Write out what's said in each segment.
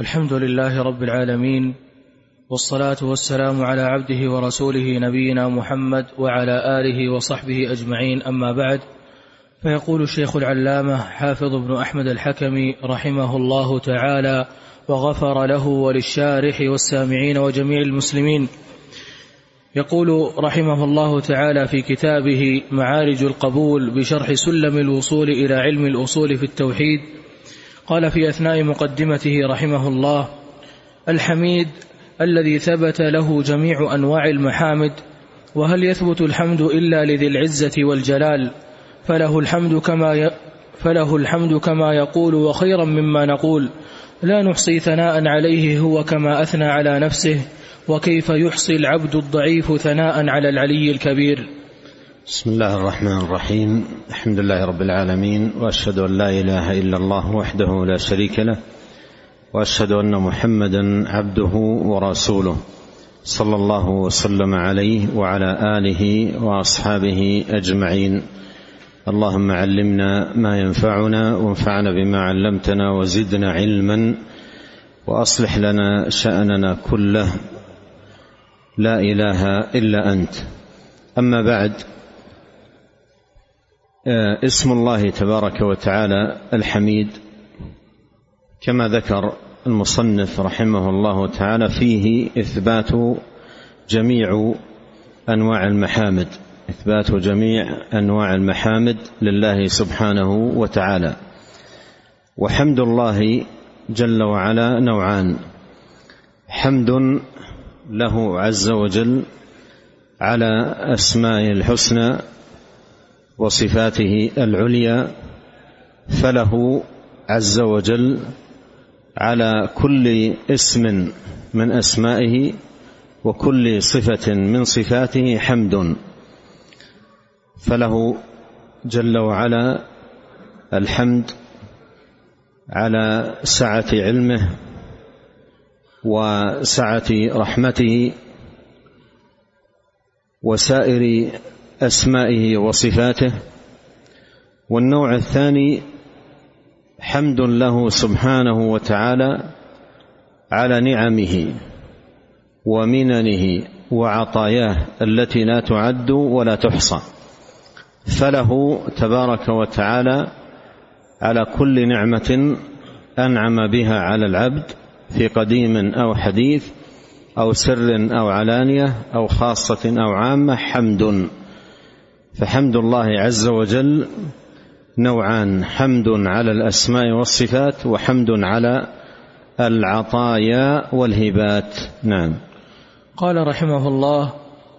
الحمد لله رب العالمين والصلاة والسلام على عبده ورسوله نبينا محمد وعلى آله وصحبه أجمعين أما بعد فيقول الشيخ العلامة حافظ بن أحمد الحكمي رحمه الله تعالى وغفر له وللشارح والسامعين وجميع المسلمين يقول رحمه الله تعالى في كتابه معارج القبول بشرح سلم الوصول إلى علم الأصول في التوحيد قال في أثناء مقدمته رحمه الله الحميد الذي ثبت له جميع أنواع المحامد وهل يثبت الحمد إلا لذي العزة والجلال؟ فله الحمد كما ي... فله الحمد كما يقول وخيرا مما نقول لا نحصي ثناء عليه هو كما أثنى على نفسه وكيف يحصي العبد الضعيف ثناء على العلي الكبير؟ بسم الله الرحمن الرحيم. الحمد لله رب العالمين وأشهد أن لا إله إلا الله وحده لا شريك له وأشهد أن محمدا عبده ورسوله صلى الله وسلم عليه وعلى آله وأصحابه أجمعين. اللهم علمنا ما ينفعنا وانفعنا بما علمتنا وزدنا علما وأصلح لنا شأننا كله. لا إله إلا أنت. أما بعد اسم الله تبارك وتعالى الحميد كما ذكر المصنف رحمه الله تعالى فيه إثبات جميع أنواع المحامد إثبات جميع أنواع المحامد لله سبحانه وتعالى. وحمد الله جل وعلا نوعان حمد له عز وجل على اسمائه الحسنى وصفاته العليا فله عز وجل على كل اسم من أسمائه وكل صفة من صفاته حمد. فله جل وعلا الحمد على سعة علمه وسعة رحمته وسائر أسمائه وصفاته. والنوع الثاني حمد له سبحانه وتعالى على نعمه ومننه وعطاياه التي لا تعد ولا تحصى. فله تبارك وتعالى على كل نعمة أنعم بها على العبد في قديم أو حديث أو سر أو علانية أو خاصة أو عامة حمد. فحمد الله عز وجل نوعان حمد على الأسماء والصفات وحمد على العطايا والهبات. نعم. قال رحمه الله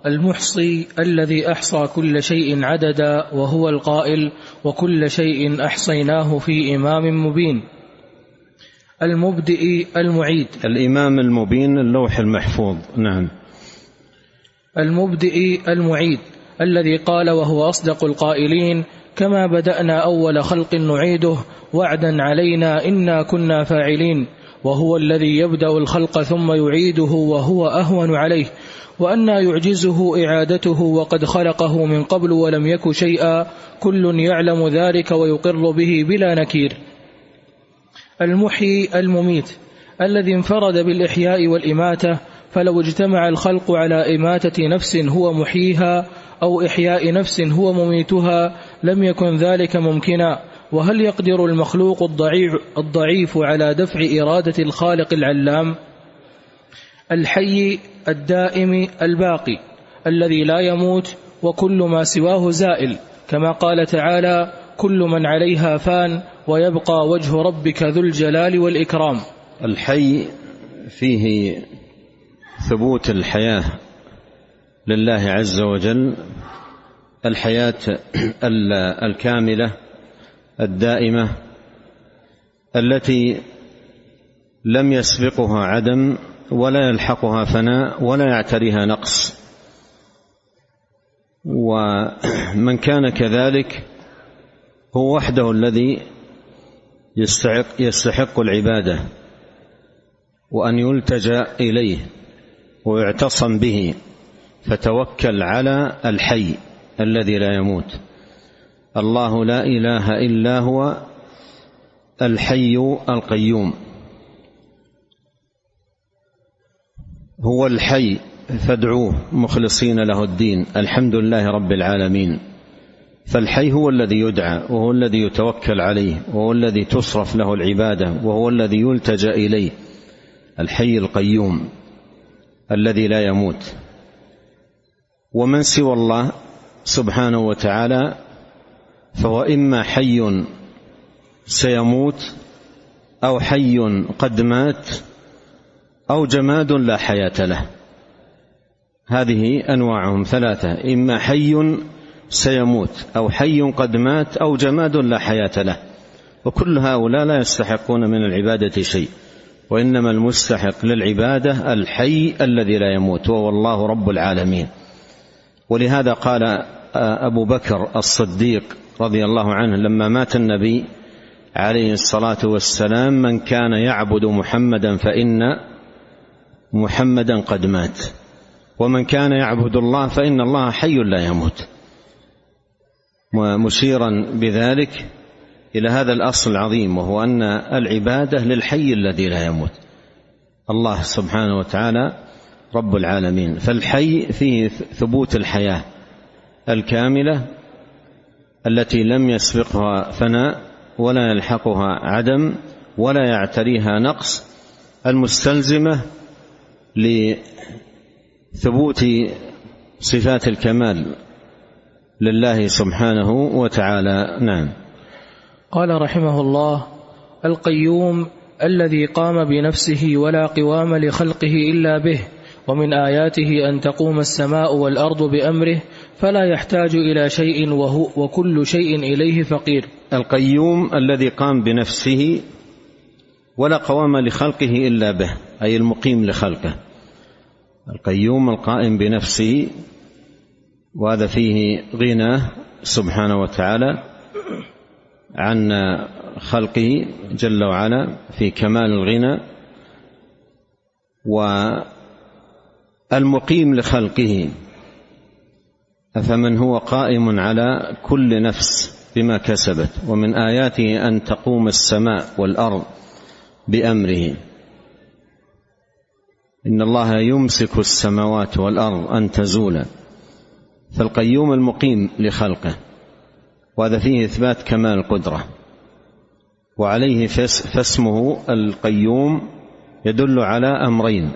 المحصي الذي أحصى كل شيء عددا وهو القائل وكل شيء أحصيناه في إمام مبين. المبدئ المعيد. الإمام المبين اللوح المحفوظ. نعم. المبدئ المعيد. الذي قال وهو أصدق القائلين كما بدأنا أول خلق نعيده وعدا علينا إنا كنا فاعلين وهو الذي يبدأ الخلق ثم يعيده وهو أهون عليه وأنى يعجزه إعادته وقد خلقه من قبل ولم يك شيئا كل يعلم ذلك ويقر به بلا نكير. المحيي المميت الذي انفرد بالإحياء والإماتة فلو اجتمع الخلق على إماتة نفس هو محييها أو إحياء نفس هو مميتها لم يكن ذلك ممكنا وهل يقدر المخلوق الضعيف, الضعيف على دفع إرادة الخالق العلام؟ الحي الدائم الباقي الذي لا يموت وكل ما سواه زائل كما قال تعالى كل من عليها فان ويبقى وجه ربك ذو الجلال والإكرام. الحي فيه ثبوت الحياة لله عز وجل الحياة الكاملة الدائمة التي لم يسبقها عدم ولا يلحقها فناء ولا يعتريها نقص. ومن كان كذلك هو وحده الذي يستحق, يستحق العبادة وأن يلتجأ إليه. ويعتصم به فتوكل على الحي الذي لا يموت. الله لا إله إلا هو الحي القيوم. هو الحي فادعوه مخلصين له الدين. الحمد لله رب العالمين. فالحي هو الذي يدعى وهو الذي يتوكل عليه وهو الذي تصرف له العبادة وهو الذي يلتجأ إليه. الحي القيوم. الذي لا يموت. ومن سوى الله سبحانه وتعالى فهو إما حي سيموت أو حي قد مات أو جماد لا حياة له. هذه أنواعهم ثلاثة إما حي سيموت أو حي قد مات أو جماد لا حياة له. وكل هؤلاء لا يستحقون من العبادة شيء. وإنما المستحق للعبادة الحي الذي لا يموت وهو الله رب العالمين. ولهذا قال أبو بكر الصديق رضي الله عنه لما مات النبي عليه الصلاة والسلام من كان يعبد محمدا فإن محمدا قد مات. ومن كان يعبد الله فإن الله حي لا يموت. مشيرا بذلك إلى هذا الأصل العظيم وهو أن العبادة للحي الذي لا يموت. الله سبحانه وتعالى رب العالمين. فالحي فيه ثبوت الحياة الكاملة التي لم يسبقها فناء ولا يلحقها عدم ولا يعتريها نقص المستلزمة لثبوت صفات الكمال لله سبحانه وتعالى. نعم. قال رحمه الله القيوم الذي قام بنفسه ولا قوام لخلقه إلا به ومن آياته أن تقوم السماء والأرض بأمره فلا يحتاج إلى شيء وهو وكل شيء إليه فقير. القيوم الذي قام بنفسه ولا قوام لخلقه إلا به أي المقيم لخلقه. القيوم القائم بنفسه وهذا فيه غنى سبحانه وتعالى. عن خلقه جل وعلا في كمال الغنى والمقيم لخلقه. أفمن هو قائم على كل نفس بما كسبت ومن آياته أن تقوم السماء والأرض بأمره. إن الله يمسك السماوات والأرض أن تزولا. فالقيوم المقيم لخلقه. وهذا فيه إثبات كمال القدرة. وعليه فاسمه القيوم يدل على أمرين.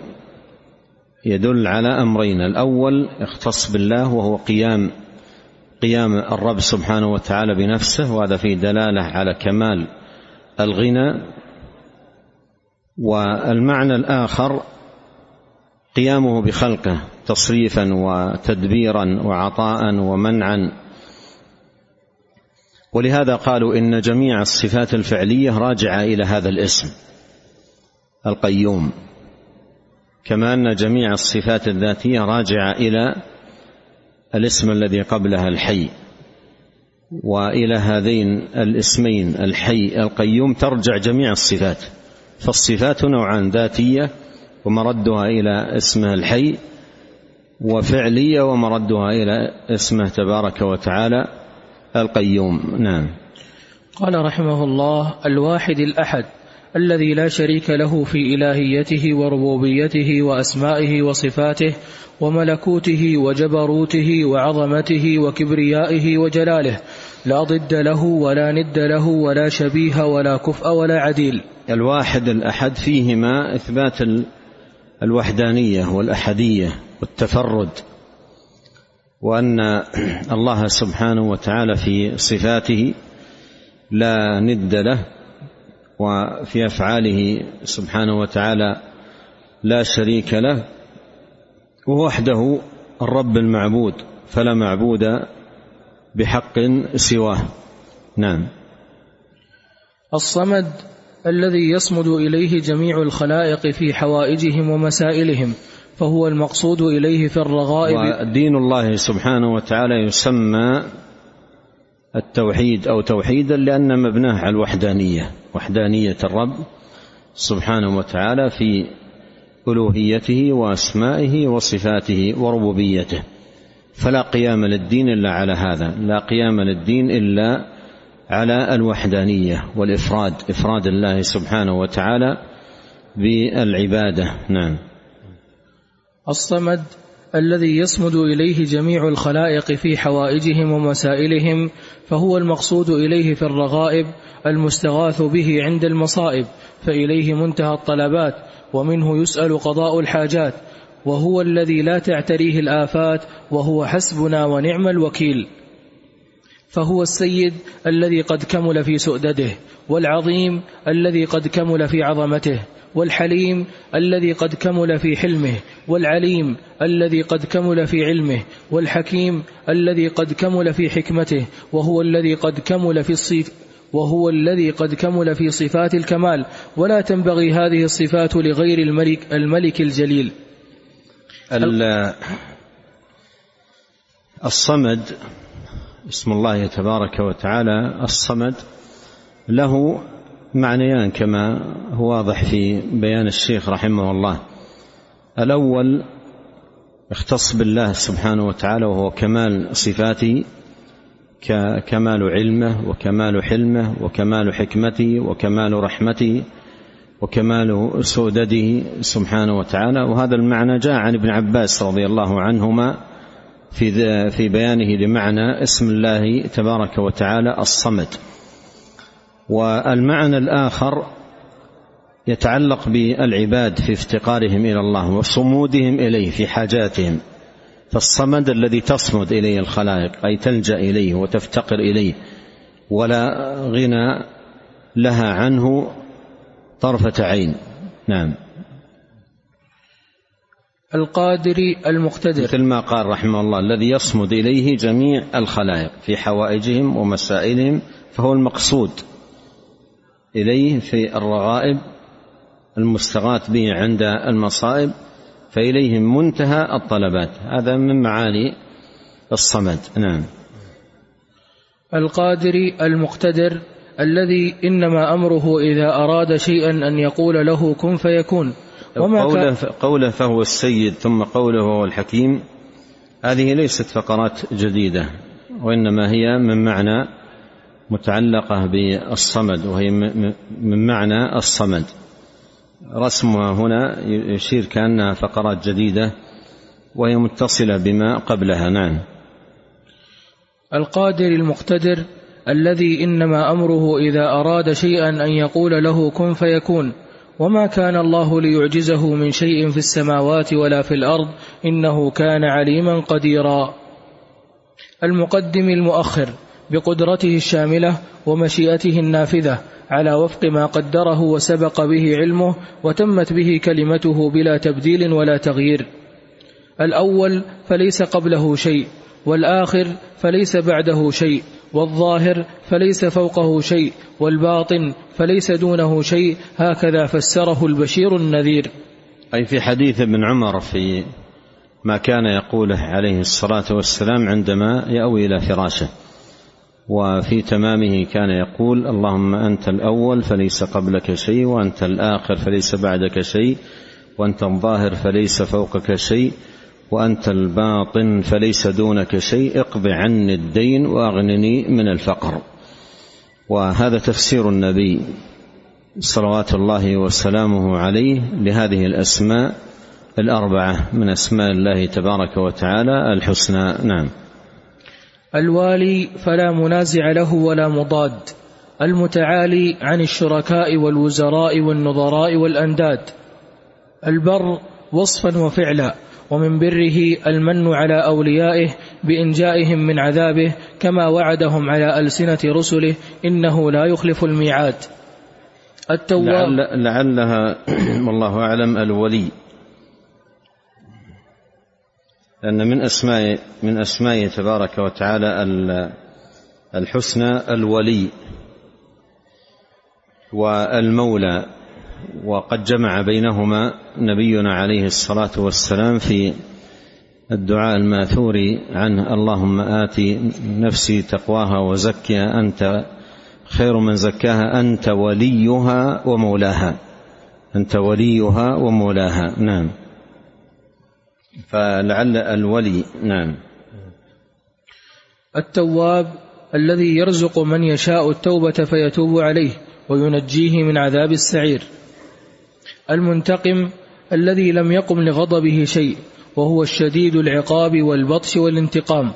يدل على أمرين. الأول يختص بالله وهو قيام قيام الرب سبحانه وتعالى بنفسه وهذا فيه دلالة على كمال الغنى. والمعنى الآخر قيامه بخلقه تصريفا وتدبيرا وعطاء ومنعا. ولهذا قالوا إن جميع الصفات الفعلية راجعة إلى هذا الاسم القيوم كما أن جميع الصفات الذاتية راجعة إلى الاسم الذي قبلها الحي وإلى هذين الاسمين الحي القيوم ترجع جميع الصفات فالصفات نوعان ذاتية ومردها إلى اسمه الحي وفعلية ومردها إلى اسمه تبارك وتعالى القيوم. نعم. قال رحمه الله الواحد الأحد الذي لا شريك له في إلهيته وربوبيته وأسمائه وصفاته وملكوته وجبروته وعظمته وكبريائه وجلاله لا ضد له ولا ند له ولا شبيه ولا كفء ولا عديل. الواحد الأحد فيهما إثبات الوحدانية والأحدية والتفرد. وأن الله سبحانه وتعالى في صفاته لا ند له وفي أفعاله سبحانه وتعالى لا شريك له ووحده الرب المعبود فلا معبود بحق سواه. نعم. الصمد الذي يصمد إليه جميع الخلائق في حوائجهم ومسائلهم فهو المقصود إليه في الرغائب. ودين الله سبحانه وتعالى يسمى التوحيد أو توحيدا لأن مبناه على الوحدانية وحدانية الرب سبحانه وتعالى في ألوهيته وأسمائه وصفاته وربوبيته. فلا قيام للدين إلا على هذا لا قيام للدين إلا على الوحدانية والإفراد إفراد الله سبحانه وتعالى بالعبادة. نعم. الصمد الذي يصمد إليه جميع الخلائق في حوائجهم ومسائلهم فهو المقصود إليه في الرغائب المستغاث به عند المصائب فإليه منتهى الطلبات ومنه يسأل قضاء الحاجات وهو الذي لا تعتريه الآفات وهو حسبنا ونعم الوكيل. فهو السيد الذي قد كمل في سؤدده والعظيم الذي قد كمل في عظمته والحليم الذي قد كمل في حلمه والعليم الذي قد كمل في علمه والحكيم الذي قد كمل في حكمته وهو الذي قد كمل في الصف وهو الذي قد كمل في صفات الكمال. ولا تنبغي هذه الصفات لغير الملك الملك الجليل. الصمد اسم الله تبارك وتعالى الصمد. له معنيان كما هو واضح في بيان الشيخ رحمه الله. الأول اختص بالله سبحانه وتعالى وهو كمال صفاته كمال علمه وكمال حلمه وكمال حكمته وكمال رحمته وكمال سودده سبحانه وتعالى. وهذا المعنى جاء عن ابن عباس رضي الله عنهما في في بيانه لمعنى اسم الله تبارك وتعالى الصمد. والمعنى الآخر يتعلق بالعباد في افتقارهم إلى الله وصمودهم إليه في حاجاتهم. فالصمد الذي تصمد إليه الخلائق أي تلجأ إليه وتفتقر إليه ولا غنى لها عنه طرفة عين. نعم. القادر المقتدر. مثل ما قال رحمه الله الذي يصمد إليه جميع الخلائق في حوائجهم ومسائلهم فهو المقصود إليه في الرغائب المستغاث به عند المصائب فإليهم منتهى الطلبات. هذا من معاني الصمد. نعم. القادر المقتدر الذي إنما أمره إذا أراد شيئا أن يقول له كن فيكون. وما قوله, قوله فهو السيد ثم قوله هو الحكيم هذه ليست فقرات جديدة وإنما هي من معنى متعلقة بالصمد وهي من معنى الصمد. رسمها هنا يشير كأنها فقرات جديدة وهي متصلة بما قبلها. نعم. القادر المقتدر الذي إنما أمره إذا أراد شيئا أن يقول له كن فيكون. وما كان الله ليعجزه من شيء في السماوات ولا في الأرض إنه كان عليما قديرا. المقدم المؤخر بقدرته الشاملة ومشيئته النافذة على وفق ما قدره وسبق به علمه وتمت به كلمته بلا تبديل ولا تغيير. الأول فليس قبله شيء والآخر فليس بعده شيء. والظاهر فليس فوقه شيء والباطن فليس دونه شيء هكذا فسره البشير النذير. أي في حديث ابن عمر في ما كان يقوله عليه الصلاة والسلام عندما يأوي إلى فراشه وفي تمامه كان يقول اللهم أنت الأول فليس قبلك شيء وأنت الآخر فليس بعدك شيء وأنت الظاهر فليس فوقك شيء وأنت الباطن فليس دونك شيء اقض عني الدين وأغنني من الفقر. وهذا تفسير النبي صلوات الله وسلامه عليه لهذه الأسماء الأربعة من أسماء الله تبارك وتعالى الحسنى. نعم. الوالي فلا منازع له ولا مضاد. المتعالي عن الشركاء والوزراء والنظراء والأنداد. البر وصفا وفعلا. ومن بره المن على أوليائه بإنجائهم من عذابه كما وعدهم على ألسنة رسله إنه لا يخلف الميعاد. التواب. لعل لعلها والله أعلم الولي. لأن من أسماء من أسمائه تبارك وتعالى الحسنى الولي والمولى. وقد جمع بينهما نبينا عليه الصلاة والسلام في الدعاء الماثور عنه اللهم آت نفسي تقواها وزكها أنت خير من زكاها أنت وليها ومولاها. أنت وليها ومولاها. نعم. فلعل الولي نعم. التواب الذي يرزق من يشاء التوبة فيتوب عليه وينجيه من عذاب السعير. المنتقم الذي لم يقم لغضبه شيء وهو الشديد العقاب والبطش والانتقام.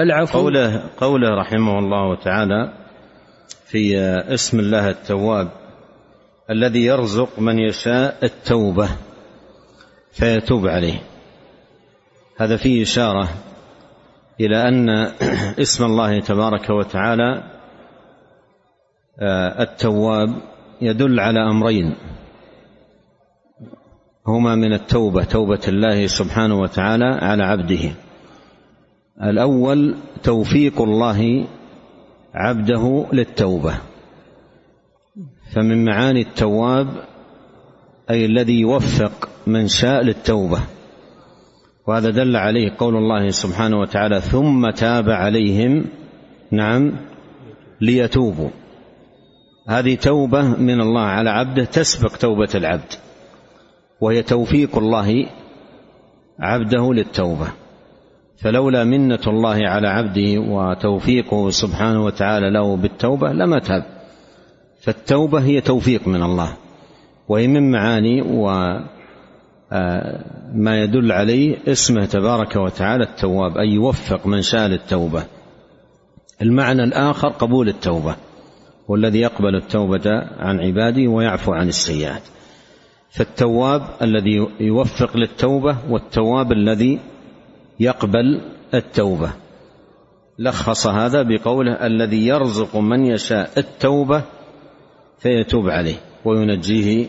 العفو. قوله, قوله رحمه الله تعالى في اسم الله التواب الذي يرزق من يشاء التوبة فيتوب عليه. هذا فيه إشارة إلى أن اسم الله تبارك وتعالى آه، التواب يدل على أمرين. هما من التوبة توبة الله سبحانه وتعالى على عبده. الأول توفيق الله عبده للتوبة. فمن معاني التواب أي الذي يوفق من شاء للتوبة. وهذا دل عليه قول الله سبحانه وتعالى ثم تاب عليهم نعم ليتوبوا. هذه توبة من الله على عبده تسبق توبة العبد. وهي توفيق الله عبده للتوبة. فلولا منة الله على عبده وتوفيقه سبحانه وتعالى له بالتوبة لما تاب. فالتوبة هي توفيق من الله. وهي من معاني وما آه، يدل عليه اسمه تبارك وتعالى التواب أي يوفق من شاء للتوبة. المعنى الآخر قبول التوبة والذي يقبل التوبة عن عباده ويعفو عن السيئات. فالتواب الذي يوفق للتوبة والتواب الذي يقبل التوبة. لخص هذا بقوله الذي يرزق من يشاء التوبة فيتوب عليه وينجيه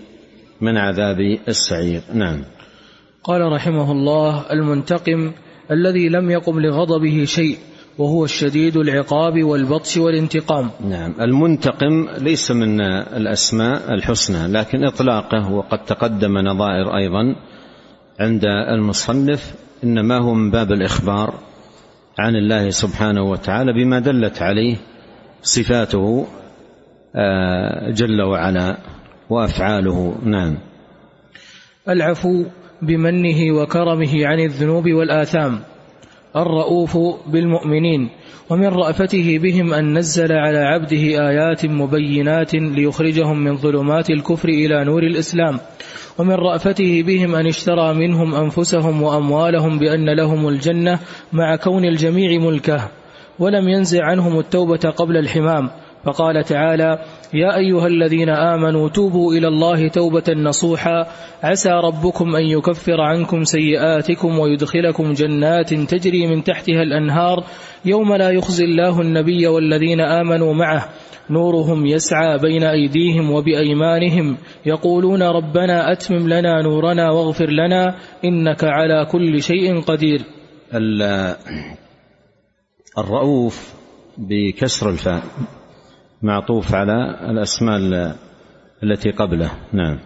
من عذاب السعير. نعم. قال رحمه الله المنتقم الذي لم يقم لغضبه شيء وهو الشديد العقاب والبطش والانتقام. نعم المنتقم ليس من الأسماء الحسنى لكن إطلاقه وقد تقدم نظائر أيضا عند المصنف إنما هو من باب الإخبار عن الله سبحانه وتعالى بما دلت عليه صفاته آه، جل وعلا وأفعاله. نعم. العفو بمنه وكرمه عن الذنوب والآثام. الرؤوف بالمؤمنين ومن رأفته بهم أن نزل على عبده آيات مبينات ليخرجهم من ظلمات الكفر إلى نور الإسلام ومن رأفته بهم أن اشترى منهم أنفسهم وأموالهم بأن لهم الجنة مع كون الجميع ملكه ولم ينزع عنهم التوبة قبل الحمام فقال تعالى يا أيها الذين آمنوا توبوا إلى الله توبة نصوحا. عسى ربكم أن يكفر عنكم سيئاتكم ويدخلكم جنات تجري من تحتها الأنهار يوم لا يخزي الله النبي والذين آمنوا معه. نورهم يسعى بين أيديهم وبأيمانهم يقولون ربنا أتمم لنا نورنا واغفر لنا إنك على كل شيء قدير. الرؤوف بكسر الفاء. معطوف على الأسماء التي قبله. نعم.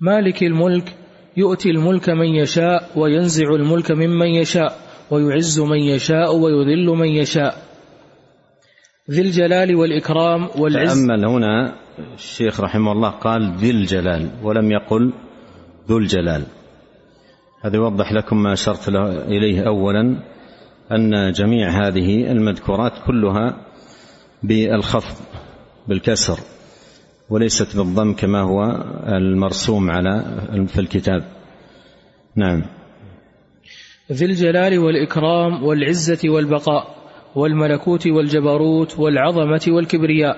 مالك الملك يؤتي الملك من يشاء وينزع الملك ممن يشاء ويعز من يشاء ويذل من يشاء. ذي الجلال والإكرام والعز. تأمل هنا الشيخ رحمه الله قال ذي الجلال ولم يقل ذو الجلال. هذا يوضح لكم ما أشرت إليه أولا. أن جميع هذه المذكورات كلها بالخفض بالكسر وليست بالضم كما هو المرسوم على في الكتاب. نعم. ذي الجلال والإكرام والعزة والبقاء والملكوت والجبروت والعظمة والكبرياء.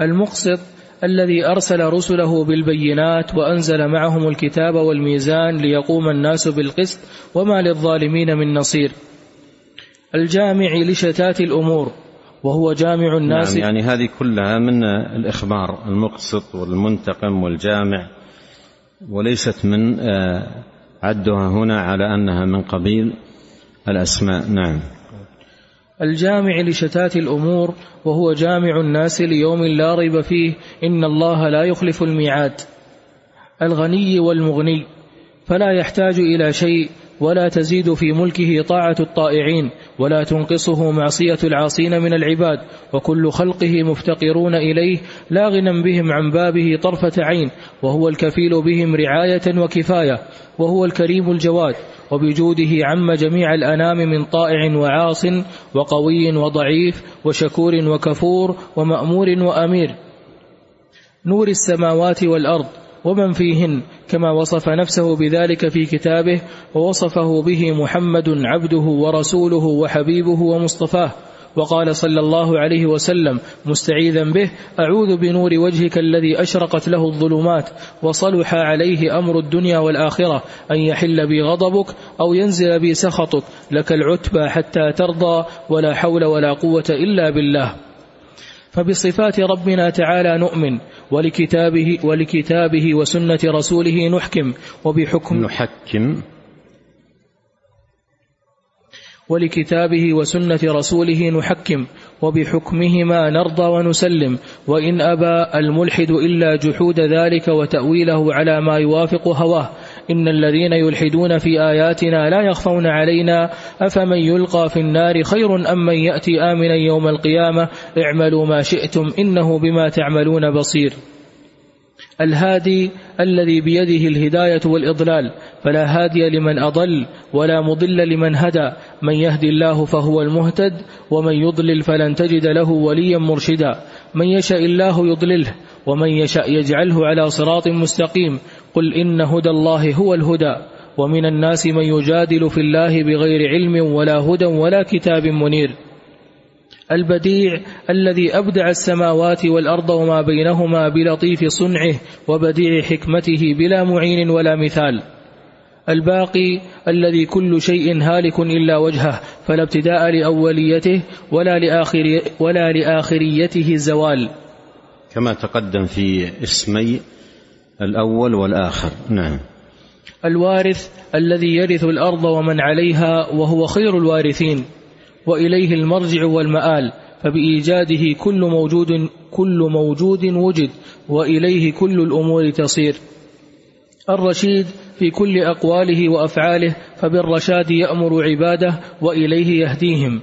المقسط الذي أرسل رسله بالبينات وأنزل معهم الكتاب والميزان ليقوم الناس بالقسط وما للظالمين من نصير. الجامع لشتات الأمور وهو جامع الناس. نعم يعني هذه كلها من الإخبار المقسط والمنتقم والجامع وليست من آه، عدها هنا على أنها من قبيل الأسماء. نعم. الجامع لشتات الأمور وهو جامع الناس ليوم لا ريب فيه إن الله لا يخلف الميعاد. الغني والمغني فلا يحتاج إلى شيء ولا تزيد في ملكه طاعة الطائعين ولا تنقصه معصية العاصين من العباد وكل خلقه مفتقرون إليه لا غنى بهم عن بابه طرفة عين وهو الكفيل بهم رعاية وكفاية وهو الكريم الجواد وبجوده عم جميع الأنام من طائع وعاص وقوي وضعيف وشكور وكفور ومأمور وأمير. نور السماوات والأرض ومن فيهن كما وصف نفسه بذلك في كتابه ووصفه به محمد عبده ورسوله وحبيبه ومصطفاه. وقال صلى الله عليه وسلم مستعيذا به أعوذ بنور وجهك الذي أشرقت له الظلمات وصلح عليه أمر الدنيا والآخرة أن يحل بي غضبك أو ينزل بي سخطك لك العتبى حتى ترضى ولا حول ولا قوة إلا بالله. فبصفات ربنا تعالى نؤمن ولكتابه ولكتابه وسنة رسوله نحكم وبحكم نحكم ولكتابه وسنة رسوله نحكم وبحكمهما نرضى ونسلم وإن أبى الملحد إلا جحود ذلك وتأويله على ما يوافق هواه إن الذين يلحدون في آياتنا لا يخفون علينا. أفمن يلقى في النار خير أم من يأتي آمنا يوم القيامة؟ اعملوا ما شئتم إنه بما تعملون بصير. الهادي الذي بيده الهداية والإضلال فلا هادي لمن أضل ولا مضل لمن هدى. من يهدي الله فهو المهتد ومن يضلل فلن تجد له وليا مرشدا. من يشاء الله يضلله ومن يشاء يجعله على صراط مستقيم. قل إن هدى الله هو الهدى ومن الناس من يجادل في الله بغير علم ولا هدى ولا كتاب منير. البديع الذي أبدع السماوات والأرض وما بينهما بلطيف صنعه وبديع حكمته بلا معين ولا مثال. الباقي الذي كل شيء هالك إلا وجهه فلا ابتداء لأوليته ولا, لآخر ولا لآخريته زوال. كما تقدم في اسمي الأول والآخر. نعم. الوارث الذي يرث الأرض ومن عليها وهو خير الوارثين وإليه المرجع والمآل فبإيجاده كل موجود كل موجود وجد وإليه كل الأمور تصير. الرشيد في كل أقواله وأفعاله فبالرشاد يأمر عباده وإليه يهديهم.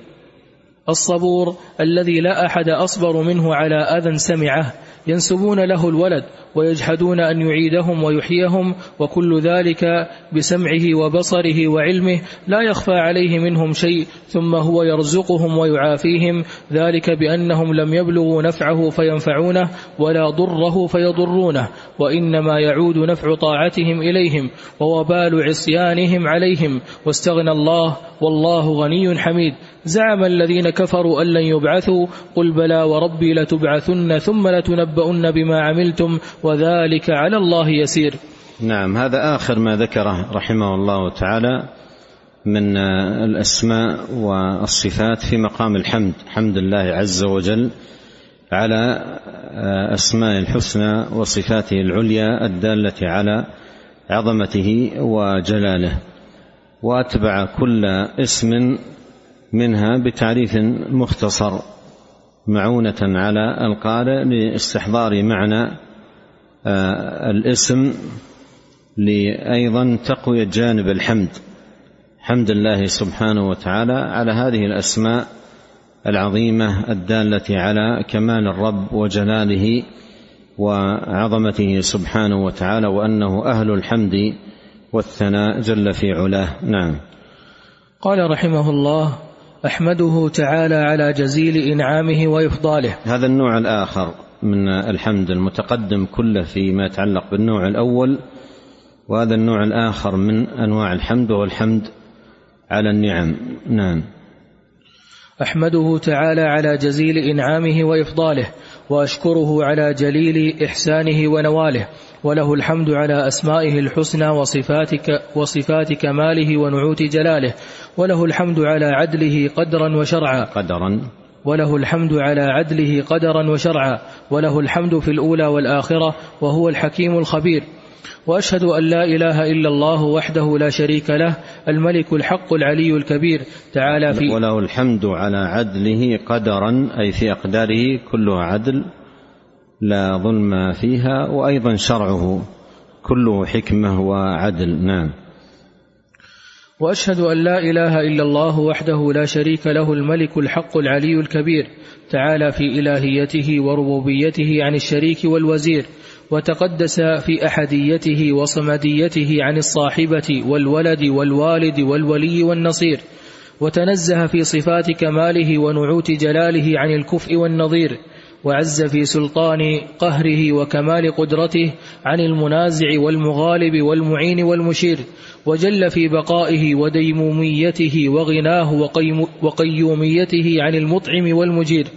الصبور الذي لا أحد أصبر منه على أذى سمعه ينسبون له الولد ويجحدون أن يعيدهم ويحييهم وكل ذلك بسمعه وبصره وعلمه لا يخفى عليه منهم شيء ثم هو يرزقهم ويعافيهم ذلك بأنهم لم يبلغوا نفعه فينفعونه ولا ضره فيضرونه وإنما يعود نفع طاعتهم إليهم ووبال عصيانهم عليهم واستغنى الله والله غني حميد زعم الذين كفروا أن لن يبعثوا قل بلى وربي لتبعثن ثم لتنبؤن بما عملتم وذلك على الله يسير. نعم هذا آخر ما ذكره رحمه الله تعالى من الأسماء والصفات في مقام الحمد حمد الله عز وجل على أسماء الحسنى وصفاته العليا الدالة على عظمته وجلاله وأتبع كل اسم منها بتعريف مختصر معونة على القارئ لاستحضار معنى آه، الاسم لأيضا تقوية جانب الحمد. حمد الله سبحانه وتعالى على هذه الأسماء العظيمة الدالة على كمال الرب وجلاله وعظمته سبحانه وتعالى وأنه أهل الحمد والثناء جل في علاه. نعم. قال رحمه الله أحمده تعالى على جزيل إنعامه وإفضاله. هذا النوع الآخر من الحمد المتقدم كله فيما يتعلق بالنوع الأول وهذا النوع الآخر من أنواع الحمد هو الحمد على النعم. نعم. أحمده تعالى على جزيل إنعامه وإفضاله وأشكره على جليل إحسانه ونواله وله الحمد على أسمائه الحسنى وصفاتك وصفات كماله ونعوت جلاله. وله الحمد على عدله قدرا وشرعا. قدرا. وله الحمد على عدله قدرا وشرعا. وله الحمد في الأولى والآخرة وهو الحكيم الخبير. وأشهد أن لا إله إلا الله وحده لا شريك له الملك الحق العلي الكبير. تعالى في وله الحمد على عدله قدرا أي في أقداره كلها عدل. لا ظلم فيها وأيضا شرعه كله حكمة وعدل. نعم. وأشهد أن لا إله إلا الله وحده لا شريك له الملك الحق العلي الكبير تعالى في إلهيته وربوبيته عن الشريك والوزير وتقدس في أحديته وصمديته عن الصاحبة والولد والوالد والولي والنصير وتنزه في صفات كماله ونعوت جلاله عن الكفء والنظير وعز في سلطان قهره وكمال قدرته عن المنازع والمغالب والمعين والمشير وجل في بقائه وديموميته وغناه وقيوميته عن المطعم والمجير.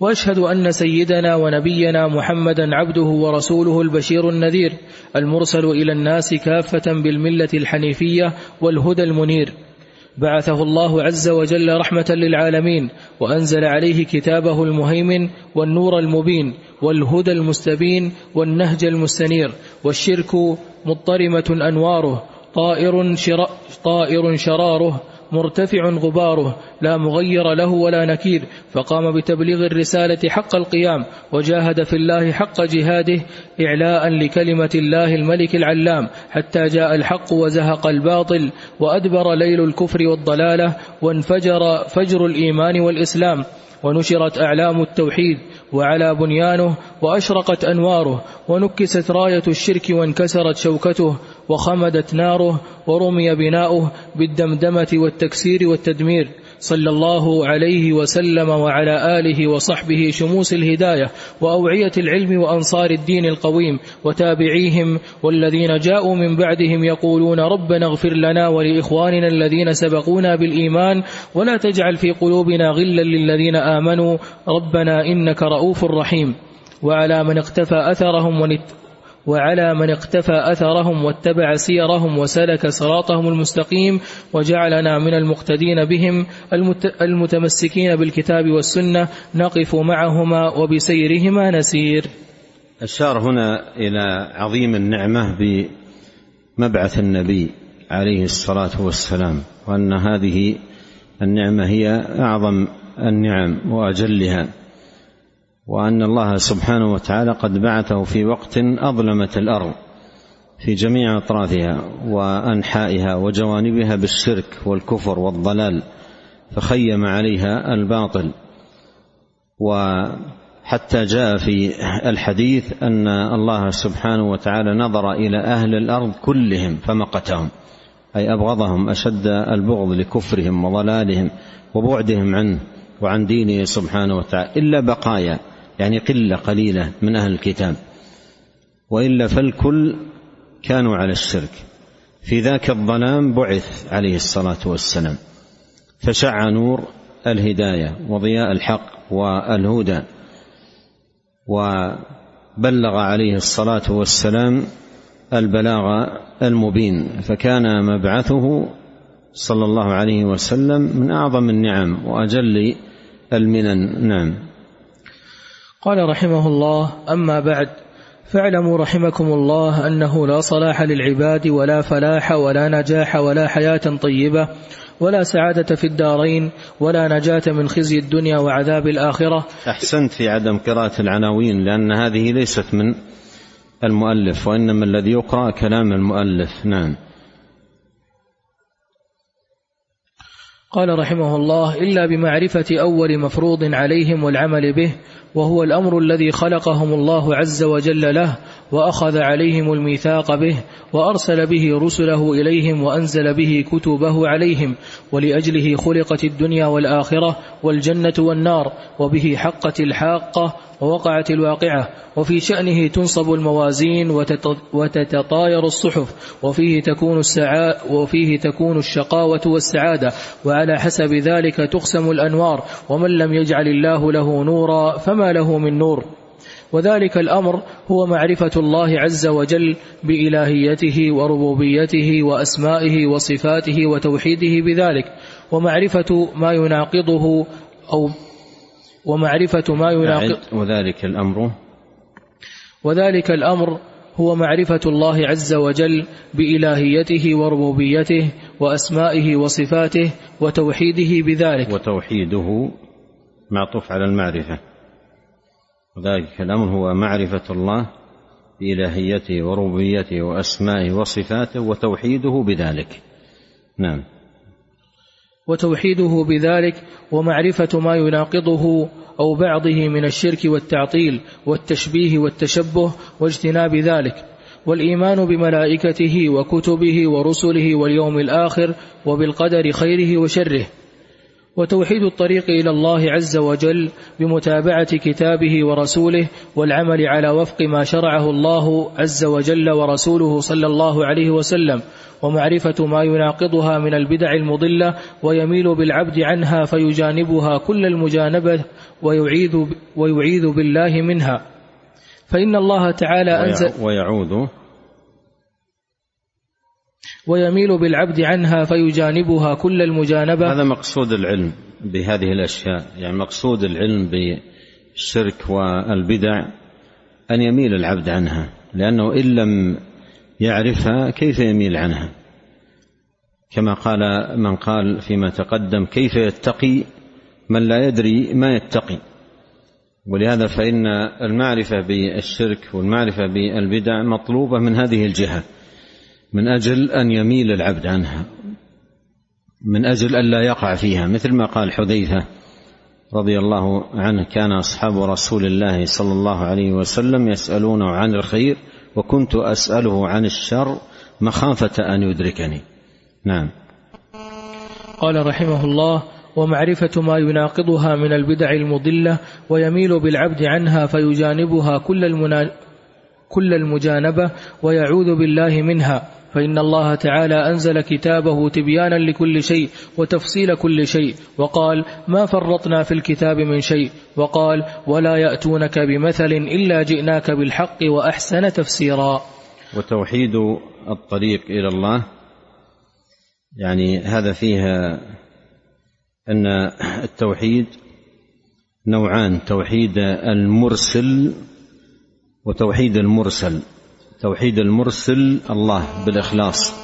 وأشهد أن سيدنا ونبينا محمدا عبده ورسوله البشير النذير المرسل إلى الناس كافة بالملة الحنيفية والهدى المنير. بعثه الله عز وجل رحمة للعالمين وأنزل عليه كتابه المهيمن والنور المبين والهدى المستبين والنهج المستنير والشرك مضطرمة أنواره طائر, شر... طائر شراره مرتفع غباره لا مغير له ولا نكير فقام بتبليغ الرسالة حق القيام وجاهد في الله حق جهاده إعلاء لكلمة الله الملك العلام حتى جاء الحق وزهق الباطل وأدبر ليل الكفر والضلالة وانفجر فجر الإيمان والإسلام ونشرت أعلام التوحيد وعلى بنيانه وأشرقت أنواره ونكست راية الشرك وانكسرت شوكته وخمدت ناره ورمي بناؤه بالدمدمة والتكسير والتدمير. صلى الله عليه وسلم وعلى آله وصحبه شموس الهداية وأوعية العلم وأنصار الدين القويم وتابعيهم والذين جاءوا من بعدهم يقولون ربنا اغفر لنا ولإخواننا الذين سبقونا بالإيمان ولا تجعل في قلوبنا غلا للذين آمنوا. ربنا إنك رؤوف رحيم. وعلى من اقتفى أثرهم وعلى من اقتفى أثرهم واتبع سيرهم وسلك صراطهم المستقيم وجعلنا من المقتدين بهم المتمسكين بالكتاب والسنة نقف معهما وبسيرهما نسير. أشار هنا إلى عظيم النعمة بمبعث النبي عليه الصلاة والسلام وأن هذه النعمة هي أعظم النعم وأجلها. وأن الله سبحانه وتعالى قد بعثه في وقت أظلمت الأرض في جميع أطرافها وأنحائها وجوانبها بالشرك والكفر والضلال فخيم عليها الباطل. وحتى جاء في الحديث أن الله سبحانه وتعالى نظر إلى أهل الأرض كلهم فمقتهم أي أبغضهم أشد البغض لكفرهم وضلالهم وبعدهم عنه وعن دينه سبحانه وتعالى إلا بقايا. يعني قلة قليلة من أهل الكتاب. وإلا فالكل كانوا على الشرك. في ذاك الظلام بعث عليه الصلاة والسلام. فشع نور الهداية وضياء الحق والهدى. وبلغ عليه الصلاة والسلام البلاغ المبين. فكان مبعثه صلى الله عليه وسلم من أعظم النعم وأجل المنن نعم. قال رحمه الله أما بعد فاعلموا رحمكم الله أنه لا صلاح للعباد ولا فلاح ولا نجاح ولا حياة طيبة ولا سعادة في الدارين ولا نجاة من خزي الدنيا وعذاب الآخرة. أحسنت في عدم قراءة العناوين لأن هذه ليست من المؤلف وإنما الذي يقرأ كلام المؤلف. نعم. قال رحمه الله إلا بمعرفة أول مفروض عليهم والعمل به وهو الأمر الذي خلقهم الله عز وجل له وأخذ عليهم الميثاق به وأرسل به رسله إليهم وأنزل به كتبه عليهم ولأجله خلقت الدنيا والآخرة والجنة والنار وبه حقت الحاقة ووقعت الواقعة وفي شأنه تنصب الموازين وتتطاير الصحف وفيه تكون السعاء وفيه تكون الشقاوة والسعادة وعلى حسب ذلك تقسم الأنوار ومن لم يجعل الله له نورا فما له من نور. وذلك الأمر هو معرفة الله عز وجل بإلهيته وربوبيته وأسمائه وصفاته وتوحيده بذلك. ومعرفة ما يناقضه أو ومعرفة ما يناقض وذلك الأمر. وذلك الأمر هو معرفة الله عز وجل بإلهيته وربوبيته وأسمائه وصفاته وتوحيده بذلك. وتوحيده معطوف على المعرفة. وذلك الأمر هو معرفة الله بإلهيته وربوبيته وأسمائه وصفاته وتوحيده بذلك. نعم. وتوحيده بذلك ومعرفة ما يناقضه أو بعضه من الشرك والتعطيل والتشبيه والتشبه واجتناب ذلك والإيمان بملائكته وكتبه ورسله واليوم الآخر وبالقدر خيره وشره. وتوحيد الطريق إلى الله عز وجل بمتابعة كتابه ورسوله والعمل على وفق ما شرعه الله عز وجل ورسوله صلى الله عليه وسلم ومعرفة ما يناقضها من البدع المضلة ويميل بالعبد عنها فيجانبها كل المجانبة ويعيذ ويعيذ بالله منها. فإن الله تعالى انزل ويعوذ ويميل بالعبد عنها فيجانبها كل المجانبة. هذا مقصود العلم بهذه الأشياء. يعني مقصود العلم بالشرك والبدع أن يميل العبد عنها لأنه إن لم يعرفها كيف يميل عنها؟ كما قال من قال فيما تقدم كيف يتقي من لا يدري ما يتقي؟ ولهذا فإن المعرفة بالشرك والمعرفة بالبدع مطلوبة من هذه الجهة. من أجل أن يميل العبد عنها من أجل الا يقع فيها. مثل ما قال حذيفة رضي الله عنه كان أصحاب رسول الله صلى الله عليه وسلم يسالونه عن الخير وكنت أسأله عن الشر مخافة أن يدركني. نعم. قال رحمه الله ومعرفة ما يناقضها من البدع المضلة ويميل بالعبد عنها فيجانبها كل المنا... كل المجانبة ويعوذ بالله منها. فإن الله تعالى أنزل كتابه تبيانا لكل شيء وتفصيل كل شيء وقال ما فرطنا في الكتاب من شيء وقال ولا يأتونك بمثل إلا جئناك بالحق وأحسن تفسيرا. وتوحيد الطريق إلى الله يعني هذا فيها أن التوحيد نوعان توحيد المرسل وتوحيد المرسل. توحيد المرسل الله بالإخلاص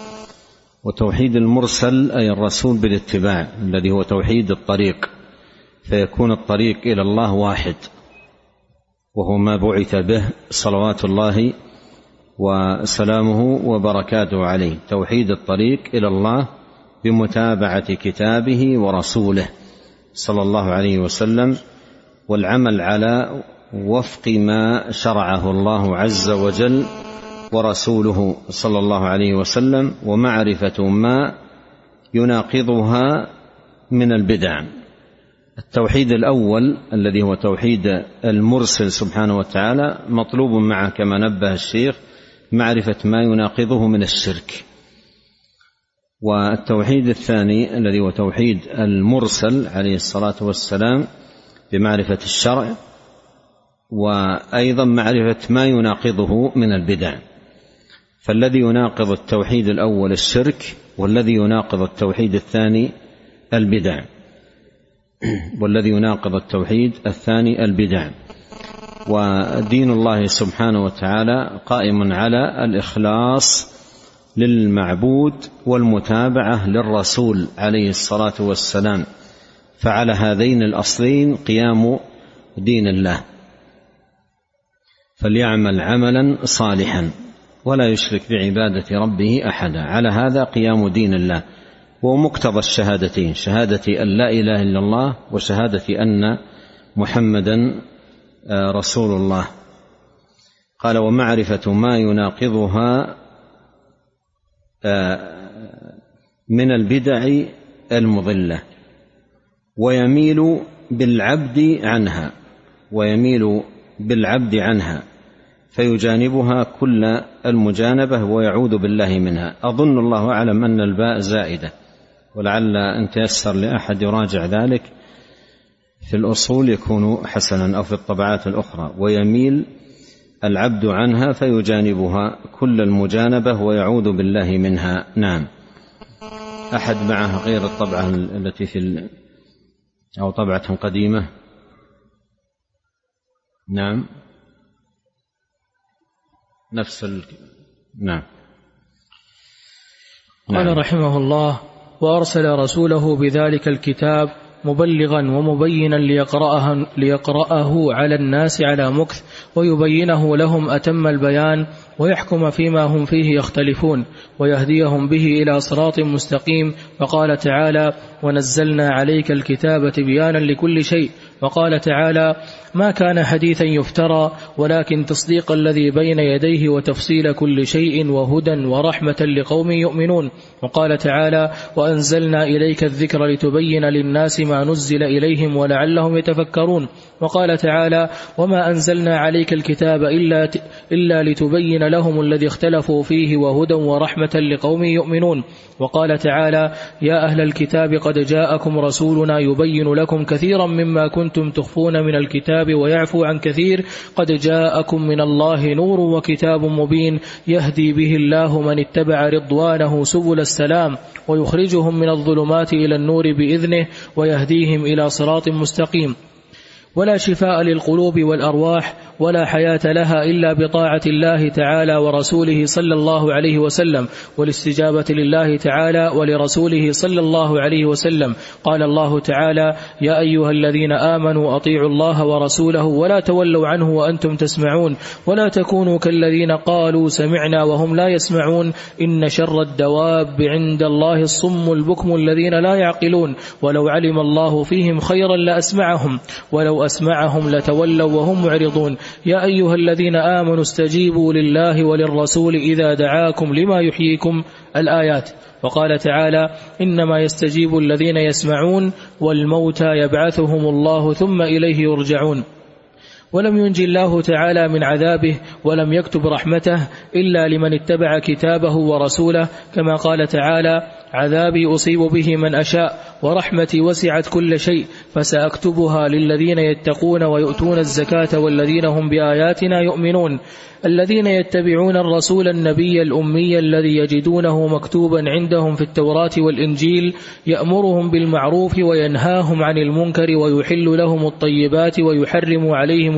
وتوحيد المرسل أي الرسول بالاتباع الذي هو توحيد الطريق فيكون الطريق إلى الله واحد وهو ما بعث به صلوات الله وسلامه وبركاته عليه توحيد الطريق إلى الله بمتابعة كتابه ورسوله صلى الله عليه وسلم والعمل على وفق ما شرعه الله عز وجل ورسوله صلى الله عليه وسلم ومعرفة ما يناقضها من البدع. التوحيد الأول الذي هو توحيد المرسل سبحانه وتعالى مطلوب معه كما نبه الشيخ معرفة ما يناقضه من الشرك. والتوحيد الثاني الذي هو توحيد المرسل عليه الصلاة والسلام بمعرفة الشرع وأيضا معرفة ما يناقضه من البدع. فالذي يناقض التوحيد الأول الشرك والذي يناقض التوحيد الثاني البدع. والذي يناقض التوحيد الثاني البدع. ودين الله سبحانه وتعالى قائم على الإخلاص للمعبود والمتابعة للرسول عليه الصلاة والسلام. فعلى هذين الأصلين قيام دين الله. فليعمل عملا صالحا. ولا يشرك بعبادة ربه أحدا. على هذا قيام دين الله. ومقتضى الشهادتين. شهادة أن لا إله إلا الله وشهادة أن محمدا آه، رسول الله. قال ومعرفة ما يناقضها آه، من البدع المضلة. ويميل بالعبد عنها. ويميل بالعبد عنها. فيجانبها كل المجانبة ويعوذ بالله منها. أظن الله أعلم أن الباء زائدة ولعل أن تيسر لأحد يراجع ذلك. في الأصول يكون حسنا أو في الطبعات الأخرى ويميل العبد عنها فيجانبها كل المجانبة ويعوذ بالله منها. نعم. أحد معه غير الطبعة التي في أو طبعة قديمة؟ نعم. نفس ال... نعم قال نعم. رحمه الله وأرسل رسوله بذلك الكتاب مبلغا ومبينا ليقرأه, ليقرأه على الناس على مكث ويبينه لهم أتم البيان ويحكم فيما هم فيه يختلفون ويهديهم به إلى صراط مستقيم وقال تعالى ونزلنا عليك الكتاب تبيانا لكل شيء وقال تعالى ما كان حديثا يفترى ولكن تصديق الذي بين يديه وتفصيل كل شيء وهدى ورحمة لقوم يؤمنون. وقال تعالى وأنزلنا إليك الذكر لتبين للناس ما نزل إليهم ولعلهم يتفكرون. وقال تعالى وما أنزلنا عليك الكتاب إلا, إلا لتبين لهم الذي اختلفوا فيه وهدى ورحمة لقوم يؤمنون. وقال تعالى يا أهل الكتاب قد جاءكم رسولنا يبين لكم كثيرا مما كنتم تخفون من الكتاب ويعفو عن كثير. قد جاءكم من الله نور وكتاب مبين يهدي به الله من اتبع رضوانه سبل السلام ويخرجهم من الظلمات إلى النور بإذنه ويهديهم إلى صراط مستقيم. ولا شفاء للقلوب والأرواح ولا حياة لها إلا بطاعة الله تعالى ورسوله صلى الله عليه وسلم والاستجابة لله تعالى ولرسوله صلى الله عليه وسلم. قال الله تعالى يا أيها الذين آمنوا أطيعوا الله ورسوله ولا تولوا عنه وأنتم تسمعون ولا تكونوا كالذين قالوا سمعنا وهم لا يسمعون. إن شر الدواب عند الله الصم البكم الذين لا يعقلون. ولو علم الله فيهم خيرا لأسمعهم. ولو أسمعهم لتولوا وهم معرضون. يا أيها الذين آمنوا استجيبوا لله وللرسول إذا دعاكم لما يحييكم الآيات. وقال تعالى إنما يستجيب الذين يسمعون والموتى يبعثهم الله ثم إليه يرجعون. ولم ينجي الله تعالى من عذابه ولم يكتب رحمته إلا لمن اتبع كتابه ورسوله كما قال تعالى عذابي أصيب به من أشاء ورحمتي وسعت كل شيء فسأكتبها للذين يتقون ويؤتون الزكاة والذين هم بآياتنا يؤمنون الذين يتبعون الرسول النبي الأمي الذي يجدونه مكتوبا عندهم في التوراة والإنجيل يأمرهم بالمعروف وينهاهم عن المنكر ويحل لهم الطيبات ويحرم عليهم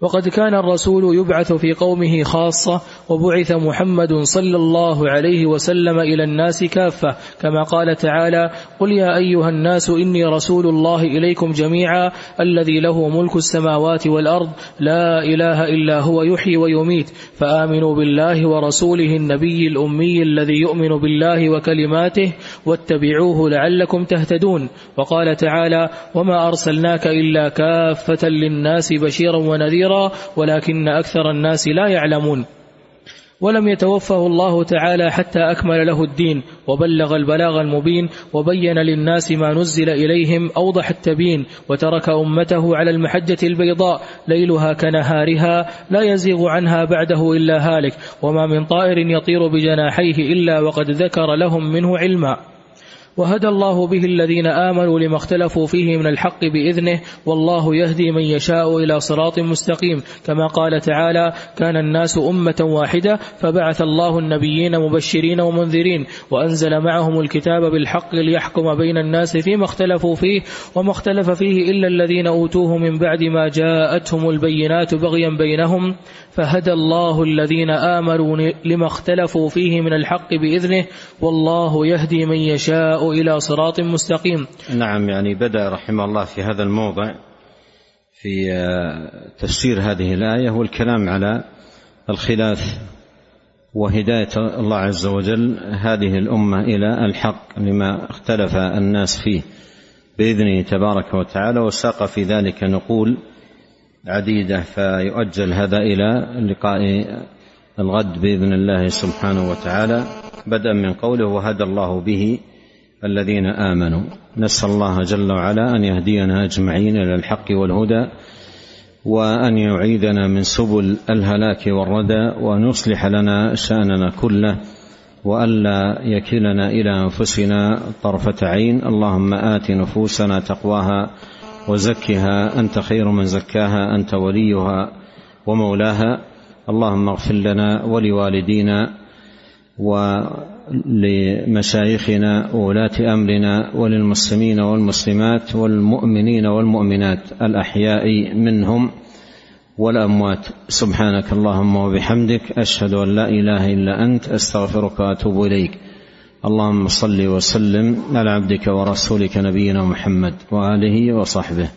وقد كان الرسول يبعث في قومه خاصة وبعث محمد صلى الله عليه وسلم إلى الناس كافة. كما قال تعالى قل يا أيها الناس إني رسول الله إليكم جميعا الذي له ملك السماوات والأرض لا إله إلا هو يحيي ويميت فآمنوا بالله ورسوله النبي الأمي الذي يؤمن بالله وكلماته واتبعوه لعلكم تهتدون. وقال تعالى وما أرسلناك إلا كافة للناس بشيرا ونذيرا كثيرا ولكن أكثر الناس لا يعلمون. ولم يتوفه الله تعالى حتى أكمل له الدين وبلغ البلاغ المبين وبين للناس ما نزل إليهم أوضح التبين وترك أمته على المحجة البيضاء ليلها كنهارها لا يزيغ عنها بعده إلا هالك وما من طائر يطير بجناحيه إلا وقد ذكر لهم منه علما. وهدى الله به الذين آمنوا لما اختلفوا فيه من الحق بإذنه والله يهدي من يشاء إلى صراط مستقيم. كما قال تعالى كان الناس أمة واحدة فبعث الله النبيين مبشرين ومنذرين وأنزل معهم الكتاب بالحق ليحكم بين الناس فيما اختلفوا فيه وما اختلف فيه إلا الذين أوتوه من بعد ما جاءتهم البينات بغيا بينهم. فهدى الله الذين آمنوا لما اختلفوا فيه من الحق بإذنه والله يهدي من يشاء إلى صراط مستقيم. نعم يعني بدأ رحمه الله في هذا الموضع في آه، تفسير هذه الآية والكلام على الخلاف وهداية الله عز وجل هذه الأمة إلى الحق لما اختلف الناس فيه بإذنه تبارك وتعالى وساق في ذلك نقول عديدة فيؤجل هذا إلى لقاء الغد بإذن الله سبحانه وتعالى. بدءا من قوله وهدى الله به الذين آمنوا. نسأل الله جل وعلا أن يهدينا أجمعين إلى الحق والهدى وأن يعيدنا من سبل الهلاك والردى وأن يصلح لنا شأننا كله وألا يكلنا إلى أنفسنا طرفة عين. اللهم آت نفوسنا تقواها وزكها أنت خير من زكاها أنت وليها ومولاها. اللهم اغفر لنا ولوالدينا ولمشايخنا وولاة أمرنا وللمسلمين والمسلمات والمؤمنين والمؤمنات الأحياء منهم والأموات. سبحانك اللهم وبحمدك أشهد أن لا إله إلا أنت أستغفرك وأتوب إليك. اللهم صل وسلم على عبدك ورسولك نبينا محمد وآله وصحبه.